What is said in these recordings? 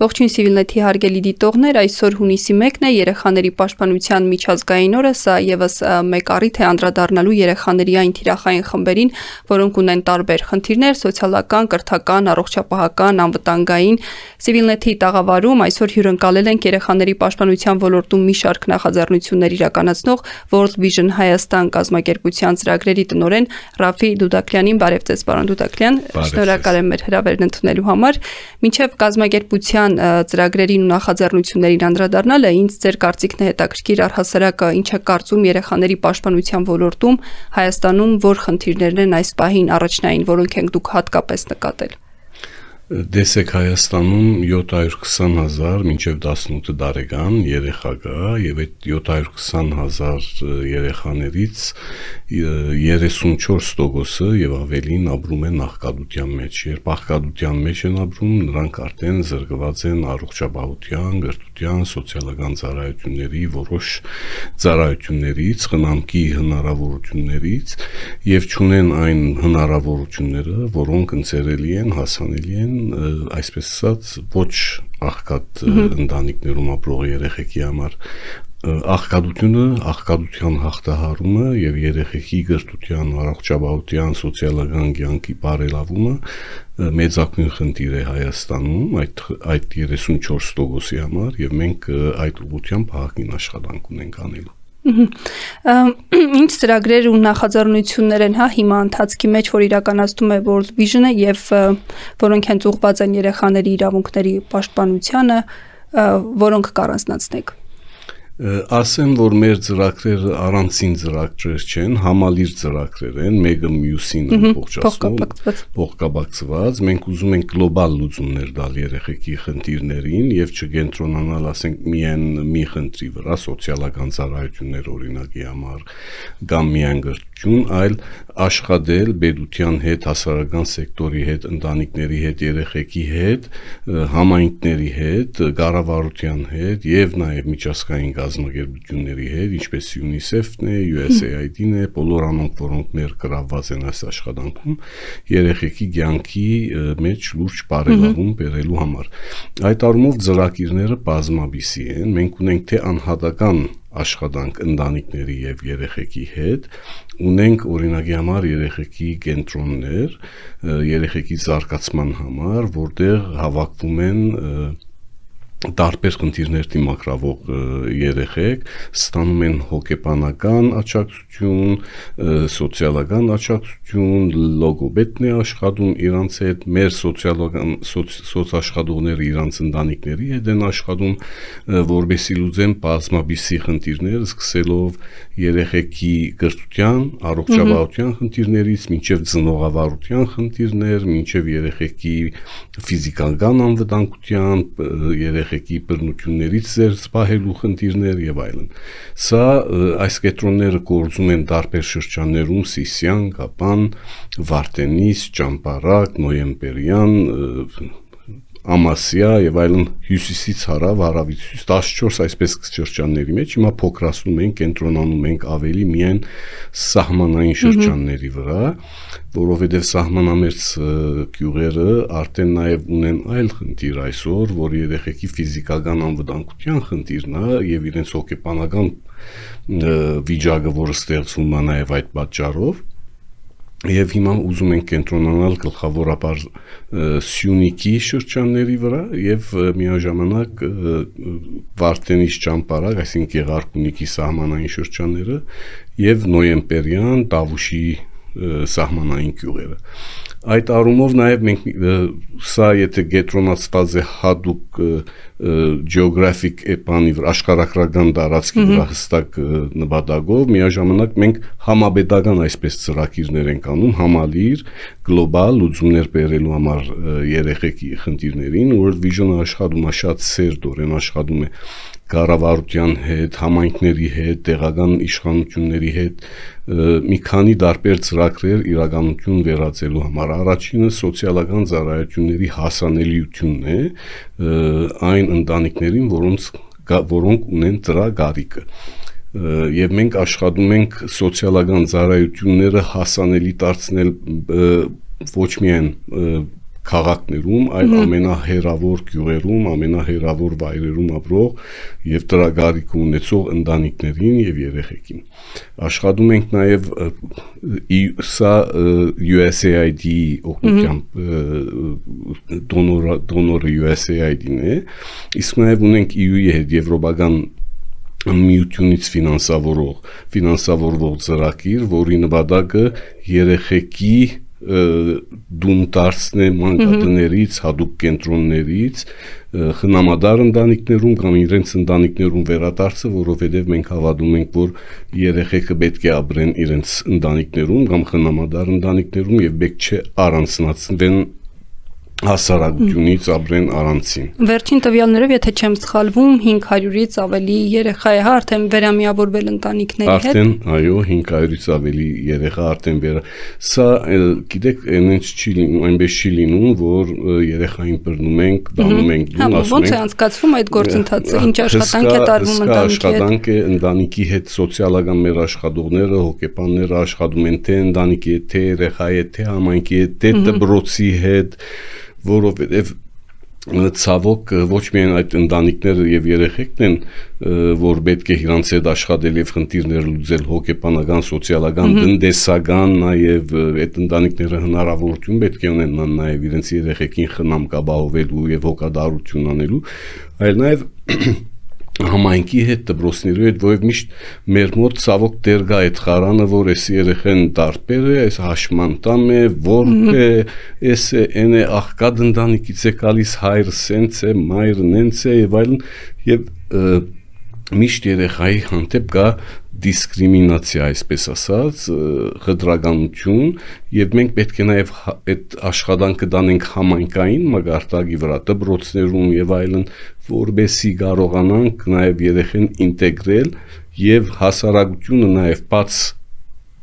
Ողջույն Civilnet-ի հարգելի դիտողներ, այսօր հունիսի 1-ն է երեխաների պաշտպանության միջազգային օրը, սա եւս մեկ առիթ է անդրադառնալու երեխաների այն թիրախային խմբերին, որոնք ունեն տարբեր խնդիրներ՝ սոցիալական, կրթական, առողջապահական, անվտանգային։ Civilnet-ի տաղավարում այսօր հյուրընկալել ենք երեխաների պաշտպանության ոլորտում մի շարք նախաձեռնություններ իրականացնող World Vision Հայաստան կազմակերպության ծրագրերի տնօրեն Ռաֆի Դուդակլյանին բարև ձեզ, պարոն Դուդակլյան։ Շնորհակալ եմ մեր հրավերն ընդունելու համար։ Մինչև կազմակերպության կառավարության ծրագրերին ու նախաձեռնություններին անդրադառնալը ինձ ձեր կարծիքն է հետաքրքիր առհասարակ ինչ է կարծում երեխաների պաշտպանության ոլորտում Հայաստանում որ խնդիրներն են այս պահին առաջնային, որոնք ենք դուք հատկապես նկատել։ Դեսեք Հայաստանում 720 հազար մինչև 18 տարեկան երեխա կա եւ այդ 720 հազար երեխաներից 34%-ը եւ ավելին ապրում են աղքատության մեջ։ Երբ աղքատության մեջ են ապրում, նրանք արդեն զրկված են առողջապահության, գրթության, սոցիալական ծառայությունների որոշ ծառայություններից, խնամքի հնարավորություններից եւ ճունեն այն հնարավորությունները, որոնք ընձեռելի են, հասանելի են այսպես ասած ոչ աղքատ ընտանիքներում ապրող երեխեքի համար աղքատությունը, աղքատության հաղթահարումը եւ երեխեքի գրթության, առողջապահության, սոցիալական կյանքի բարելավումը մեծակույն խնդիր է Հայաստանում այդ այդ 34%-ի համար եւ մենք այդ ուղղությամբ հաղին աշխատանք ունենք անելու Ինչ ծրագրեր ու նախաձեռնություններ են հա հիմա ընթացքի մեջ, որ իրականացնում է World Vision-ը եւ որոնք հենց ուղղված են երեխաների իրավունքների պաշտպանությանը, որոնք կառանձնացնեք ասեմ, որ մեր ծրագրերը առանցին ծրագրեր չեն, համալիր ծրագրեր են, մեկը մյուսին ամբողջացնում, փոխկապակցված։ Մենք ուզում ենք գլոբալ լուծումներ տալ երեխեքի խնդիրներին եւ չկենտրոնանալ, ասենք, միայն մի խնդրի վրա, սոցիալական ծառայություններ օրինակի համար կամ միայն գրթություն, այլ աշխատել բեդության հետ, հասարակական սեկտորի հետ, ընտանիքների հետ, երեխեքի հետ, համայնքների հետ, կառավարության հետ եւ նաեւ միջազգային կազմակերպությունների հետ, ինչպես UNICEF-ն է, USAID-ն է, բոլոր անոնք, որոնք ներգրավված են այս աշխատանքում, երեխեքի ցանկի մեջ լուրջ բարելավում բերելու համար։ Այդ առումով ծրագիրները բազմաբիսի են։ Մենք ունենք թե անհատական աշխատանք ընտանիքների եւ երեխեքի հետ ունենք օրինակի համար երեխեքի կենտրոններ երեխեքի զարգացման համար որտեղ հավաքվում են տարբեր խնդիրներ դիմակրավող երեխեք ստանում են հոգեբանական աջակցություն, սոցիալական աջակցություն, լոգոպեդն է աշխատում իրանց հետ, մեր սոցիալական սոցաշխատողները իրանց ընտանիքների հետ են աշխատում, որբեսի լուծեն բազմաբիսի խնդիրներ, սկսելով երեխեքի գրթության, առողջապահության խնդիրներից, մինչև ծնողավարության խնդիրներ, մինչև երեխեքի ֆիզիկական անվտանգության, երեխ երեխեքի բռնություններից ծերծ պահելու խնդիրներ եւ այլն։ Սա այս կետրոնները կորձում են տարբեր շրջաններում՝ Սիսիան, Կապան, Վարտենիս, Ճամպարակ, Նոյեմբերյան, Ամասիա եւ այլն հյուսիսից հարավ, հարավից 14 այսպես շրջանների մեջ հիմա փոքրացնում ենք, կենտրոնանում ենք ավելի միայն սահմանային շրջանների վրա, որովհետեւ սահմանամերձ գյուղերը արդեն նաեւ ունեն այլ խնդիր այսօր, որ երեխեքի ֆիզիկական անվտանգության խնդիրն է եւ իրենց հոգեբանական վիճակը, որը ստեղծվում է նաեւ այդ պատճառով Եվ հիմա ուզում ենք կենտրոնանալ գլխավորապես Սյունիքի շրջանների վրա եւ միաժամանակ Վարդենիս ճամպարակ, այսինքն Գեղարքունիքի սահմանային շրջանները եւ Նոյեմբերյան, Տավուշի սահմանային գյուղերը։ Այդ առումով նաև մենք սա եթե գետրոնացված է հadoop geographic էպանի վրա աշխարհակրական տարածքի վրա հստակ նպատակով, միաժամանակ մենք համաբեդական այսպես ծրագիրներ ենք անում համալիր գլոբալ լուծումներ բերելու համար երեխեքի խնդիրներին, World Vision-ը աշխատում է շատ սերտորեն աշխատում է կառավարության հետ, համայնքների հետ, տեղական իշխանությունների հետ մի քանի դարբեր ծրագրեր իրականություն վերածելու համար։ Առաջինը սոցիալական ծառայությունների հասանելիությունն է այն ընտանիքներին, որոնց որոնք ունեն դրա գարիկը եւ մենք աշխատում ենք սոցիալական ծառայությունները հասանելի դարձնել ոչ միայն քաղաքներում, այլ ամենահերավոր գյուղերում, ամենահերավոր վայրերում ապրող եւ տրագարիք ունեցող ընտանիքներին եւ երեխեքին։ Աշխատում ենք նաեւ սա USAID-ի օգնությամբ դոնոր դոնորը USAID-ն է, իսկ նաեւ ունենք EU-ի հետ եվրոպական միությունից ֆինանսավորող ֆինանսավորվող ծրագիր, որի նպատակը երեխեքի դուն դարձնե մանկատներից, հadoop կենտրոններից խնամադար ընտանիքներում կամ իրենց ընտանիքներում վերադարձը, որովհետև մենք հավատում ենք, որ երեխեքը պետք է ապրեն իրենց ընտանիքներում կամ խնամադար ընտանիքներում եւ պետք չէ առանցնացվեն հասարակությունից ապրեն առանցին։ Վերջին տվյալներով, եթե չեմ սխալվում, 500-ից ավելի երեխա է հա արդեն վերամիավորվել ընտանիքների հետ։ Արդեն, այո, 500-ից ավելի երեխա արդեն վերա։ Սա գիտեք, այնպես չի լինում, այնպես չի լինում, որ երեխային բռնում ենք, դանում ենք դուն, ասում ենք։ Ոնց է անցկացվում այդ գործընթացը, ինչ աշխատանք է տարվում ընտանիքի հետ։ Աշխատանք է ընտանիքի հետ սոցիալական մեր աշխատողները, հոգեբանները աշխատում են թե ընտանիքի հետ, թե երեխայի հետ, թե համայնքի հետ, թե դպրոցի հետ որովհետև ցավոք ոչ միայն այդ ընտանիքները եւ երեխեքն են որ պետք է իրանց հետ աշխատել եւ խնդիրներ լուծել հոգեբանական, սոցիալական, տնտեսական նաեւ այդ ընտանիքները հնարավորություն պետք է ունենան նաեւ իրենց երեխեքին խնամ կապահովելու եւ հոգադարություն անելու, այլ նաեւ համայնքի հետ դպրոցների հետ որև միշտ մեր մոտ ցավոք դեր գա այդ խարանը որ էս երեխեն տարբեր է այս հաշմանդամ է որ է էս են է աղքատ ընտանիքից է գալիս հայրը սենց է մայրը նենց է եւ այլն եւ միշտ երեխայի հանդեպ կա դիսկրիմինացիա, այսպես ասած, խտրականություն եւ մենք պետք է նաեւ այդ աշխատանքը դանենք համայնքային մագարտակի վրա, դպրոցներում եւ այլն, որբեսի կարողանանք նաեւ երեխեն ինտեգրել եւ հասարակությունը նաեւ բաց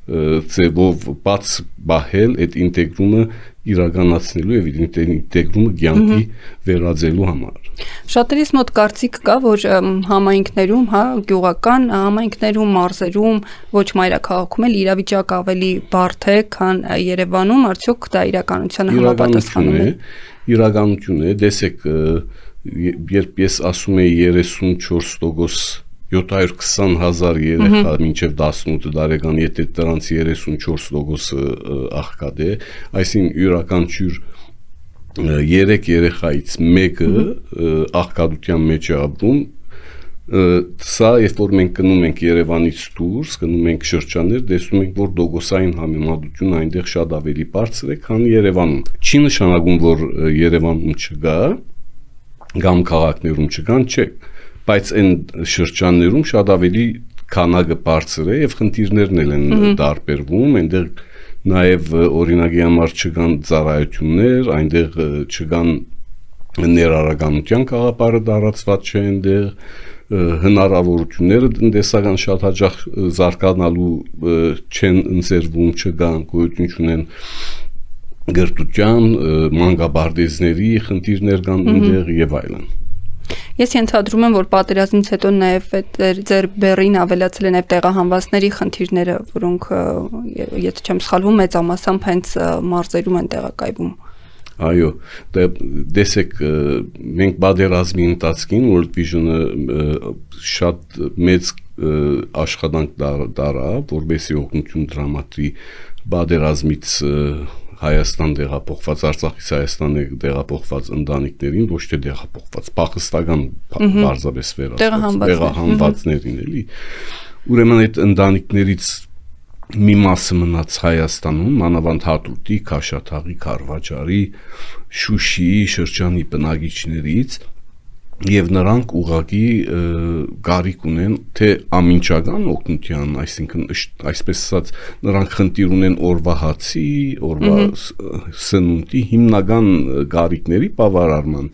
ծևով բաց բահել այդ ինտեգրումը իրականացնելու եւ ինտեգրումը ցանկի վերածելու համար։ Շատերիս մոտ կարծիք կա, որ համայնքներում, հա, գյուղական համայնքներում, մարզերում, ոչ մայրաքաղաքում էլ իրավիճակը ավելի բարդ է, քան Երևանում, արդյոք դա իրականությանը համապատասխանում է։ Իրականություն է, տեսեք, երբ ես ասում եի 34% 720 հազար երեխա մինչև 18 տարեկան, եթե դրանց 34%-ը աղքատ է, այսին յուրաքանչյուր 3 երեխայից մեկը աղքատության մեջ է ապրում սա երբ որ մենք գնում ենք Երևանից դուրս, գնում ենք շրջաններ, տեսնում ենք, որ դոգոսային համեմատությունը այնտեղ շատ ավելի բարձր է, քան Երևանում։ Չի նշանակում, որ Երևանում չկա կամ քաղաքներում չկան, չէ բայց այն շրջաններում շատ ավելի քանակը բարձր է եւ խնդիրներն էլ են տարբերվում, այնտեղ նաեւ օրինակի համար չկան ծառայություններ, այնտեղ չկան ներառականության կաղապարը դարածված չէ այնտեղ հնարավորությունները տնտեսական շատ հաջող զարգանալու չեն ընձերվում, չկան, գոյություն չունեն գրթության, մանկաբարձների խնդիրներ կան այնտեղ եւ այլն։ Ես ենթադրում եմ, որ պատերազմից հետո նաև ձեր բերին ավելացել են այդ տեղահանվածների խնդիրները, որոնք եթե չեմ սխալվում, մեծամասամբ հենց մարզերում են տեղակայվում։ Այո, դե դեսեք մենք բادرազմի ընթացքին World Vision-ը շատ մեծ աշխատանք դարա, որովհետեւ օգնություն դրամատրի բادرազմից Հայաստան դեղափոխված Արցախից Հայաստան դեղափոխված ընտանիքներին ոչ թե դեղափոխված փախստական բարձրապես վերածված տեղահանվածներին էլի ուրեմն այդ ընտանիքներից մի մասը մնաց Հայաստանում, մանավանդ Հատուտի, Քաշաթաղի, Խարվաճարի, Շուշիի շրջանի բնակիչներից եւ նրանք ուղակի գարիք ունեն թե ամինչական օգնության, այսինքն այսպես ասած նրանք խնդիր ունեն օրվա հացի, օրվա սնունդի հիմնական գարիկների բավարարման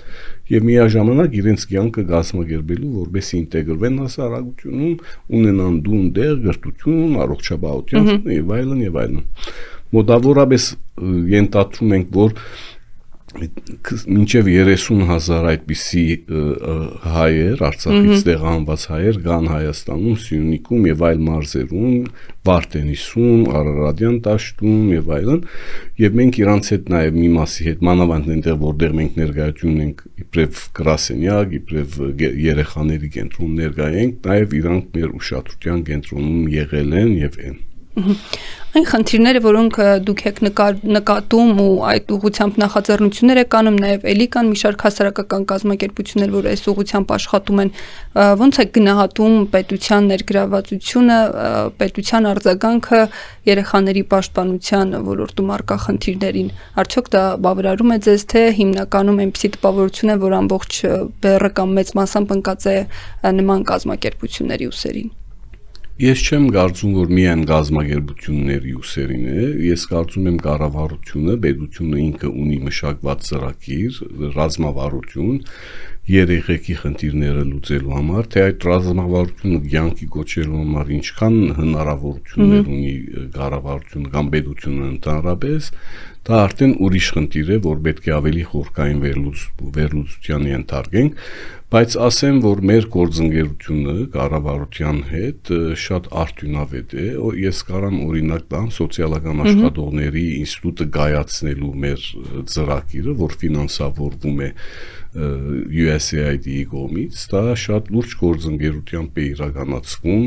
եւ միաժամանակ իրենց կյանքը գազմագերբելու որբեսի ինտեգրվեն հասարակությունում, ունենան դուն դեր, գրթություն, առողջապահություն եւ այլն եւ այլն։ Մոտավորապես ենթադրում ենք, որ մինչև 30000 այդպիսի հայեր, Արցախից տեղահանված հայեր կան Հայաստանում, Սյունիքում եւ այլ մարզերում, Վարդենիսում, Արարատյան դաշտում եւ այլն, եւ մենք իրանց հետ նաեւ մի մասի հետ մանավանդ այնտեղ որտեղ մենք ներկայություն ենք իբրև գրասենյակ, իբրև երեխաների կենտրոն ներկայենք, նաեւ իրանք մեր ուշադրության կենտրոնում եղել են եւ են։ Այն խնդիրները, որոնք դուք եք նկատում ու այդ ուղությամբ նախաձեռնություններ եք անում, նաև ելի կան մի շարք հասարակական կազմակերպություններ, որ այս ուղությամբ աշխատում են, ո՞նց է գնահատում պետության ներգրավվածությունը, պետության արձագանքը երեխաների պաշտպանության ոլորտում արկա խնդիրներին։ Արդյոք դա բավարարում է ձեզ, թե հիմնականում այնպիսի տպավորություն է, որ ամբողջ բեռը կամ մեծ մասամբ ընկած է նման կազմակերպությունների ուսերին։ Ես չեմ կարծում, որ միայն գազագերբությունների ուսերին է, ես կարծում եմ կառավարությունը, պետությունը ինքը ունի մշակված ծրագիր, ռազմավարություն երեխեքի խնդիրները լուծելու համար, թե այդ ռազմավարությունը ցանկի կոչելու համար ինչքան հնարավորություններ ունի կառավարությունը կամ պետությունը ընդհանրապես, դա արդեն ուրիշ խնդիր է, որ պետք է ավելի խորքային վերլուծ վերլուծության ենթարկենք, բայց ասեմ, որ մեր գործընկերությունը կառավարության հետ շատ արդյունավետ է։ Ես կարամ օրինակ տամ սոցիալական աշխատողների ինստիտուտը գայացնելու մեր ծրագիրը, որ ֆինանսավորվում է USAID-ի կողմից, դա շատ լուրջ գործընկերությամբ է իրականացվում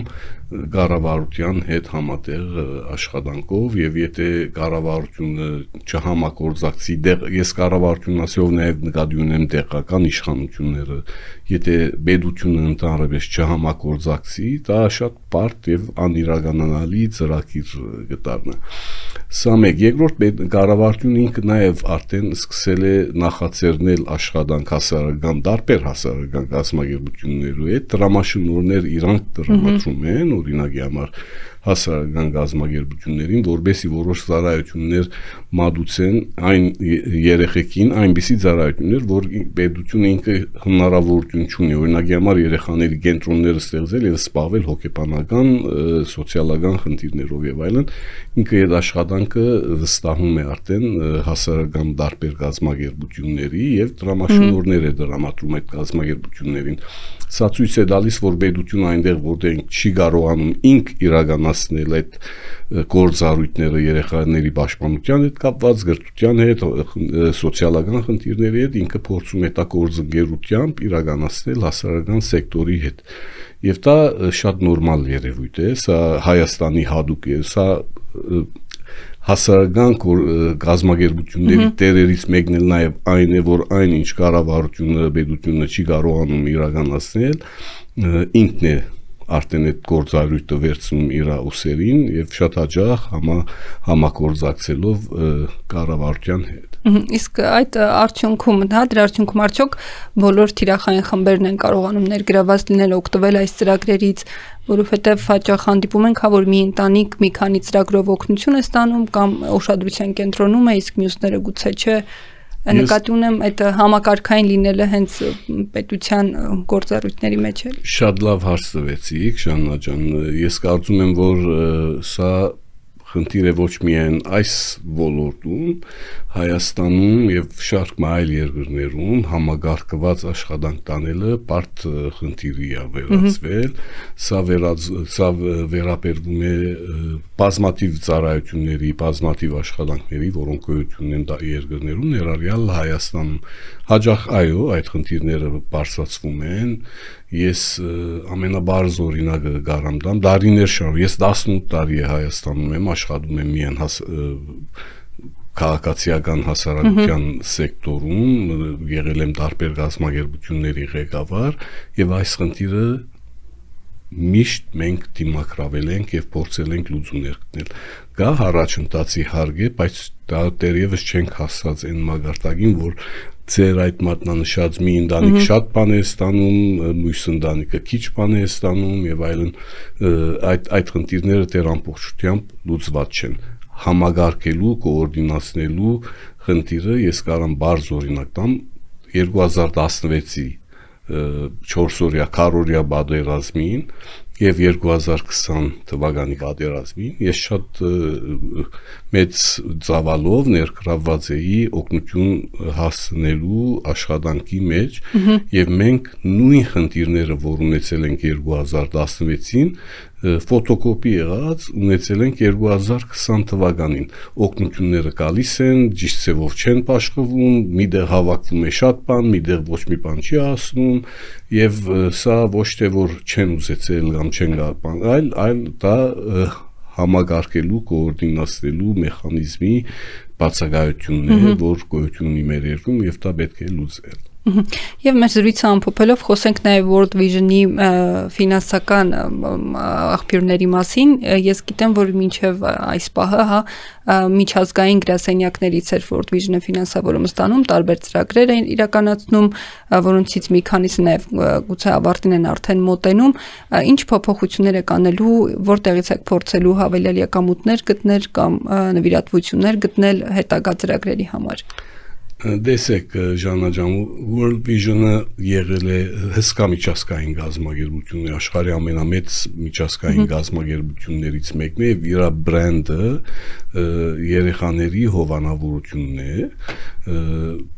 կառավարության հետ համատեղ աշխատանքով եւ եթե կառավարությունը չհամակորձակցի դեղ ես կառավարությունն ասելով նաեւ նկատի ունեմ տեղական իշխանությունները եթե բեդությունը ընդհանրապես չհամակորձակցի դա շատ բարդ եւ անիրականանալի ծրագիր կդառնա Սա մեկ, երկրորդ կառավարությունը ինքը նաև արդեն սկսել է նախաձեռնել աշխատանք հասարակական դարբեր հասարակական կազմակերպություններու հետ դրամաշնորներ իրանք դրամատրում են, օրինակի համար հասարակական գազམ་ագերբություններին, որբեսի որոշ ծառայություններ մատուցեն այն երեխեքին, այնպիսի ծառայություններ, որ պետությունը ինքը հնարավորություն ունի, օրինակի համար երեխաների կենտրոնները ստեղծել եւ սպառվել հոգեբանական, սոցիալական խնդիրներով եւ այլն, ինքը այդ աշխատանքը վստահում է արդեն հասարակական դարբեր գազམ་ագերբությունների եւ դրամաշնորներ է դրամատրում այդ գազམ་ագերբություններին։ Սա ցույց է տալիս, որ պետությունը այնտեղ, որտեղ չի կարողանում ինք իրականաց իրականացնել այդ գործառույթները երեխաների պաշտպանության հետ կապված, գրթության հետ, սոցիալական խնդիրների հետ ինքը փորձում է դա գործընկերությամբ իրականացնել հասարակական սեկտորի հետ։ Եվ դա շատ նորմալ երևույթ է, սա Հայաստանի հadoop է, սա հասարակական գազագերբությունների տերերից մեկն էլ նաև այն է, որ այն ինչ կառավարությունը, պետությունը չի կարողանում իրականացնել, ինքն է արդեն այդ գործառույթը վերցնում իր ուսերին եւ շատ հաջող համա համակորձակցելով կառավարության հետ։ Իսկ այդ արդյունքում, հա, դրա արդյունքում արդյոք բոլոր թիրախային խմբերն են կարողանում ներգրաված լինել օգտվել այս ծրագրերից, որովհետև հաճախ հանդիպում ենք, հա որ մի ընտանիք մի քանի ծրագրով օգնություն է ստանում կամ ուշադրության կենտրոնում է, իսկ մյուսները գուցե չէ նկատի ունեմ այդ համակարգային լինելը հենց պետության գործառույթների մեջ է։ Շատ լավ հարց տվեցիք, Ժաննա ջան։ Ես կարծում եմ, որ սա խնդիր է ոչ միայն այս ոլորտում, Հայաստանում եւ շարք այլ երկրներում համագարկված աշխատանք տանելը բարդ խնդիրի է վերածվել։ Սա վերած սա վերաբերվում է բազմատիվ ծառայությունների, բազմատիվ աշխատանքների, որոնք գոյություն են դա երկրներում, ներառյալ Հայաստանում։ Հաջող այո, այդ խնդիրները բարձրացվում են ես ամենաբարձ օրինակը գարամ դամ դարիներ շարունակ ես 18 տարի է Հայաստանում եմ աշխատում եմ միայն հաս, քաղաքացիական հասարակության սեկտորում եղել եմ տարբեր գազམ་ագերբությունների ղեկավար եւ այս խնդիրը միշտ մենք դիմակրավել ենք եւ փորձել ենք լուծումներ գտնել։ Գա առաջընթացի հարկ է, բայց դա դեռևս չենք հասած այն մագարտակին, որ ձեր այդ մատնանշած մի ընտանիք շատ բան է ստանում, մյուս ընտանիքը քիչ բան է ստանում եւ այլն այդ այդ խնդիրները դեռ ամբողջությամբ լուծված չեն համագարկելու, կոորդինացնելու խնդիրը ես կարամ բարձ օրինակ տամ 2016-ի 4 օրյա, քառորյա բادرազմին եւ 2020 թվականի պատերազմին ես շատ մեծ ծավալով ներգրավված էի օգնություն հասցնելու աշխատանքի մեջ եւ մենք նույն խնդիրները, որ ունեցել ենք 2016-ին, ֆոտոկոպի եղած ունեցել ենք 2020 թվականին օգնությունները գալիս են ճիշտ ծևով չեն աշխվում միտեղ հավաքվում է շատ բան միտեղ ոչ մի բան չի ասնում եւ սա ոչ թե որ չեն ուզեցել կամ չեն գալ այլ այլ դա համագարկելու կոորդինացնելու մեխանիզմի բացակայությունն է որ գոյություն ունի մեր երկրում եւ դա պետք է լուծել Եվ մեր զրույցը ամփոփելով խոսենք նաև World Vision-ի ֆինանսական աղբյուրների մասին։ Ես գիտեմ, որ մինչև այս պահը, հա, միջազգային գրասենյակներից էր World Vision-ը ֆինանսավորումը ստանում, տարբեր ծրագրեր են իրականացնում, որոնցից մի քանիսը նաև գուցե ավարտին են արդեն մոտենում։ Ինչ փոփոխություններ եք անելու, որտեղից եք փորձելու հավելյալ եկամուտներ գտնել կամ նվիրատվություններ գտնել հետագա ծրագրերի համար։ Դեսեք Ժանա ջան, World Vision-ը եղել է հսկա միջազգային գազམ་ագերբություն, աշխարհի ամենամեծ միջազգային գազམ་ագերբություններից մեկն է, իր բրենդը երեխաների հովանավորությունն է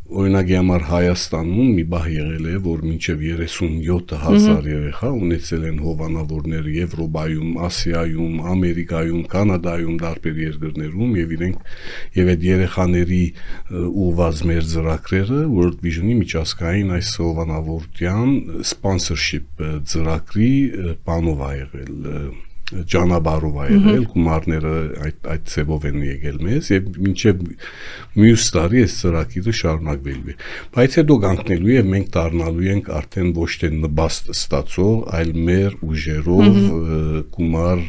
օրինակի համար Հայաստանում մի բահ եղել է, որ մինչև 37000 երեխա ունեցել են հովանավորներ Եվրոպայում, Ասիայում, Ամերիկայում, Կանադայում, տարբեր երկրներում եւ իրենք եւ այդ երեխաների ուղված մեր ծրագրերը World Vision-ի միջազգային այս հովանավորության sponsorship ծրագրի բանով ա եղել ճանապարհով ա եղել, գումարները այդ այդ ծևով են եկել մեզ եւ մինչեւ մյուս տարի այս ծրագիրը շարունակվելու է։ Բայց հետո կանգնելու եւ մենք դառնալու ենք արդեն ոչ թե նպաստ ստացող, այլ մեր ուժերով գումար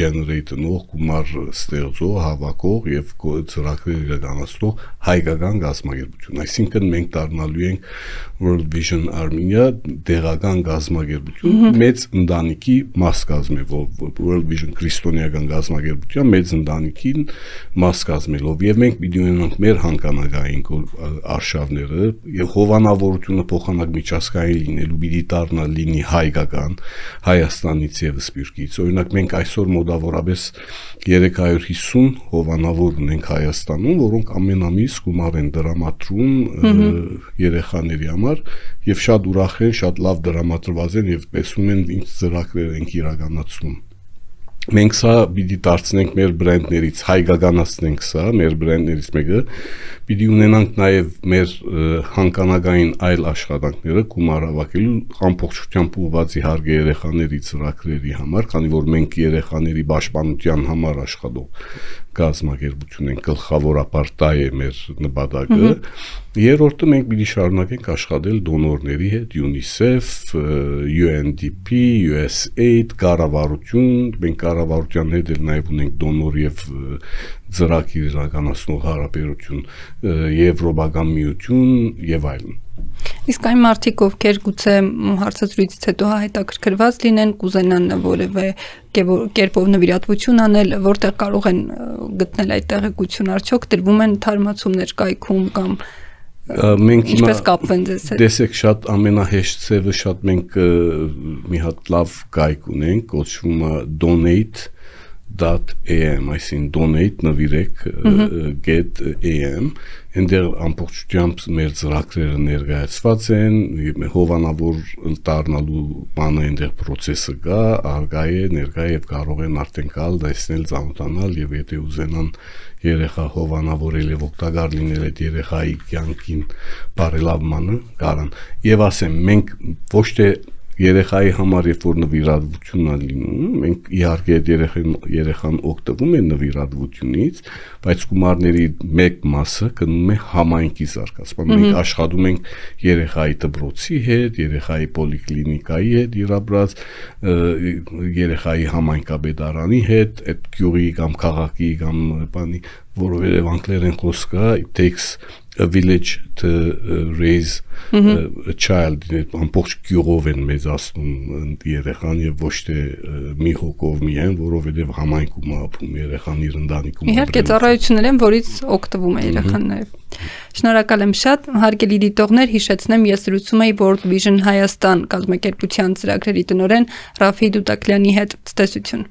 generate-նող, գումար ստեղծող, հավաքող եւ ծրագրեր իրականացնող հայկական գազམ་ագերբություն։ Այսինքն մենք դառնալու ենք World Vision Armenia դեղական գազམ་ագերբություն, մեծ ընտանիքի մաս կազմելով World Vision քրիստոնեական գազམ་ագերբության մեծ ընտանիքին մաս կազմելով եւ մենք պիտի ունենանք մեր հանկանագային արշավները եւ հովանավորությունը փոխանակ միջազգային լինելու պիտի դառնա լինի հայկական Հայաստանից եւ Սպիրկից օրինակ մենք այսօր մոտավորապես 350 հովանավոր ունենք Հայաստանում որոնք ամեն ամիս գումար են դրամատրում երեխաների համար եւ շատ ուրախ են շատ լավ դրամատրված են եւ տեսնում են ինչ ծրագրեր ենք իրականացնում մենք սա պիտի դարձնենք մեր բրենդներից, հայկականացնենք սա, մեր բրենդներից մեկը, պիտի ունենանք նաև մեր հանկանագային այլ աշխատանքները գումար հավաքելու ամբողջությամբ ուղղված իհարկե երեխաների ծրագրերի համար, քանի որ մենք երեխաների պաշտպանության համար աշխատող գազམ་ագերբություն են գլխավորապես դա է մեր նպատակը երրորդը մենք պիտի շարունակենք աշխատել դոնորների հետ UNICEF, UNDP, USAID, կառավարություն, մենք կառավարության հետ էլ նաև ունենք դոնոր եւ ծրագիր իրականացնող հարաբերություն, Եվրոպական միություն եւ այլն։ Իսկ այն մարդիկ, ովքեր գուցե հարցազրույցից հետո հետաքրքրված լինեն, կուզենան որևէ կերպով նվիրատվություն անել, որտեղ կարող են գտնել այդ տեղեկություն, արդյոք տրվում են թարմացումներ կայքում կամ մենք ինչպես կապվեն ձեզ հետ տեսեք շատ ամենահեշտ ծևը շատ մենք մի հատ լավ կայք ունենք կոչվում է donate .am, այսին donate նվիրեք get.am, այնտեղ ամբողջությամբ մեր ծրագրերը ներկայացված են, հովանավոր դառնալու բանը այնտեղ process-ը կա, արգա է, ներկա եւ կարող են արդեն գալ, տեսնել, ծանոթանալ եւ եթե ուզենան երեխա հովանավորել եւ օգտակար լինել այդ երեխայի կյանքին բարելավմանը, կարան։ Եվ ասեմ, մենք ոչ թե երեխայի համար երբ որ նվիրատվությունն է լինում, մենք իհարկե այդ երեխան երեխան օգտվում է նվիրատվությունից, բայց գումարների մեկ մասը գնում է համայնքի զարգացման։ Մենք աշխատում ենք երեխայի դպրոցի հետ, երեխայի պոլիկլինիկայի հետ իրաբրած, երեխայի համայնքաբեդարանի հետ, այդ գյուղի կամ քաղաքի կամ բանի որովհետև անգլերեն խոսք կա it takes a village to uh, raise a child. Ամբողջ գյուղով են մեզ ասում երեխան եւ ոչ թե մի հոգով միայն որովհետեւ համայնքում ապրում երեխան իր ընտանիքում իհարկե ծառայություններ են որից օգտվում է երեխան նաեւ շնորհակալ եմ շատ հարգելի դիտողներ հիշեցնեմ ես զրուցում էի World Vision Հայաստան կազմակերպության ծրագրերի տնօրեն Ռաֆի Դուտակլյանի հետ ցտեսություն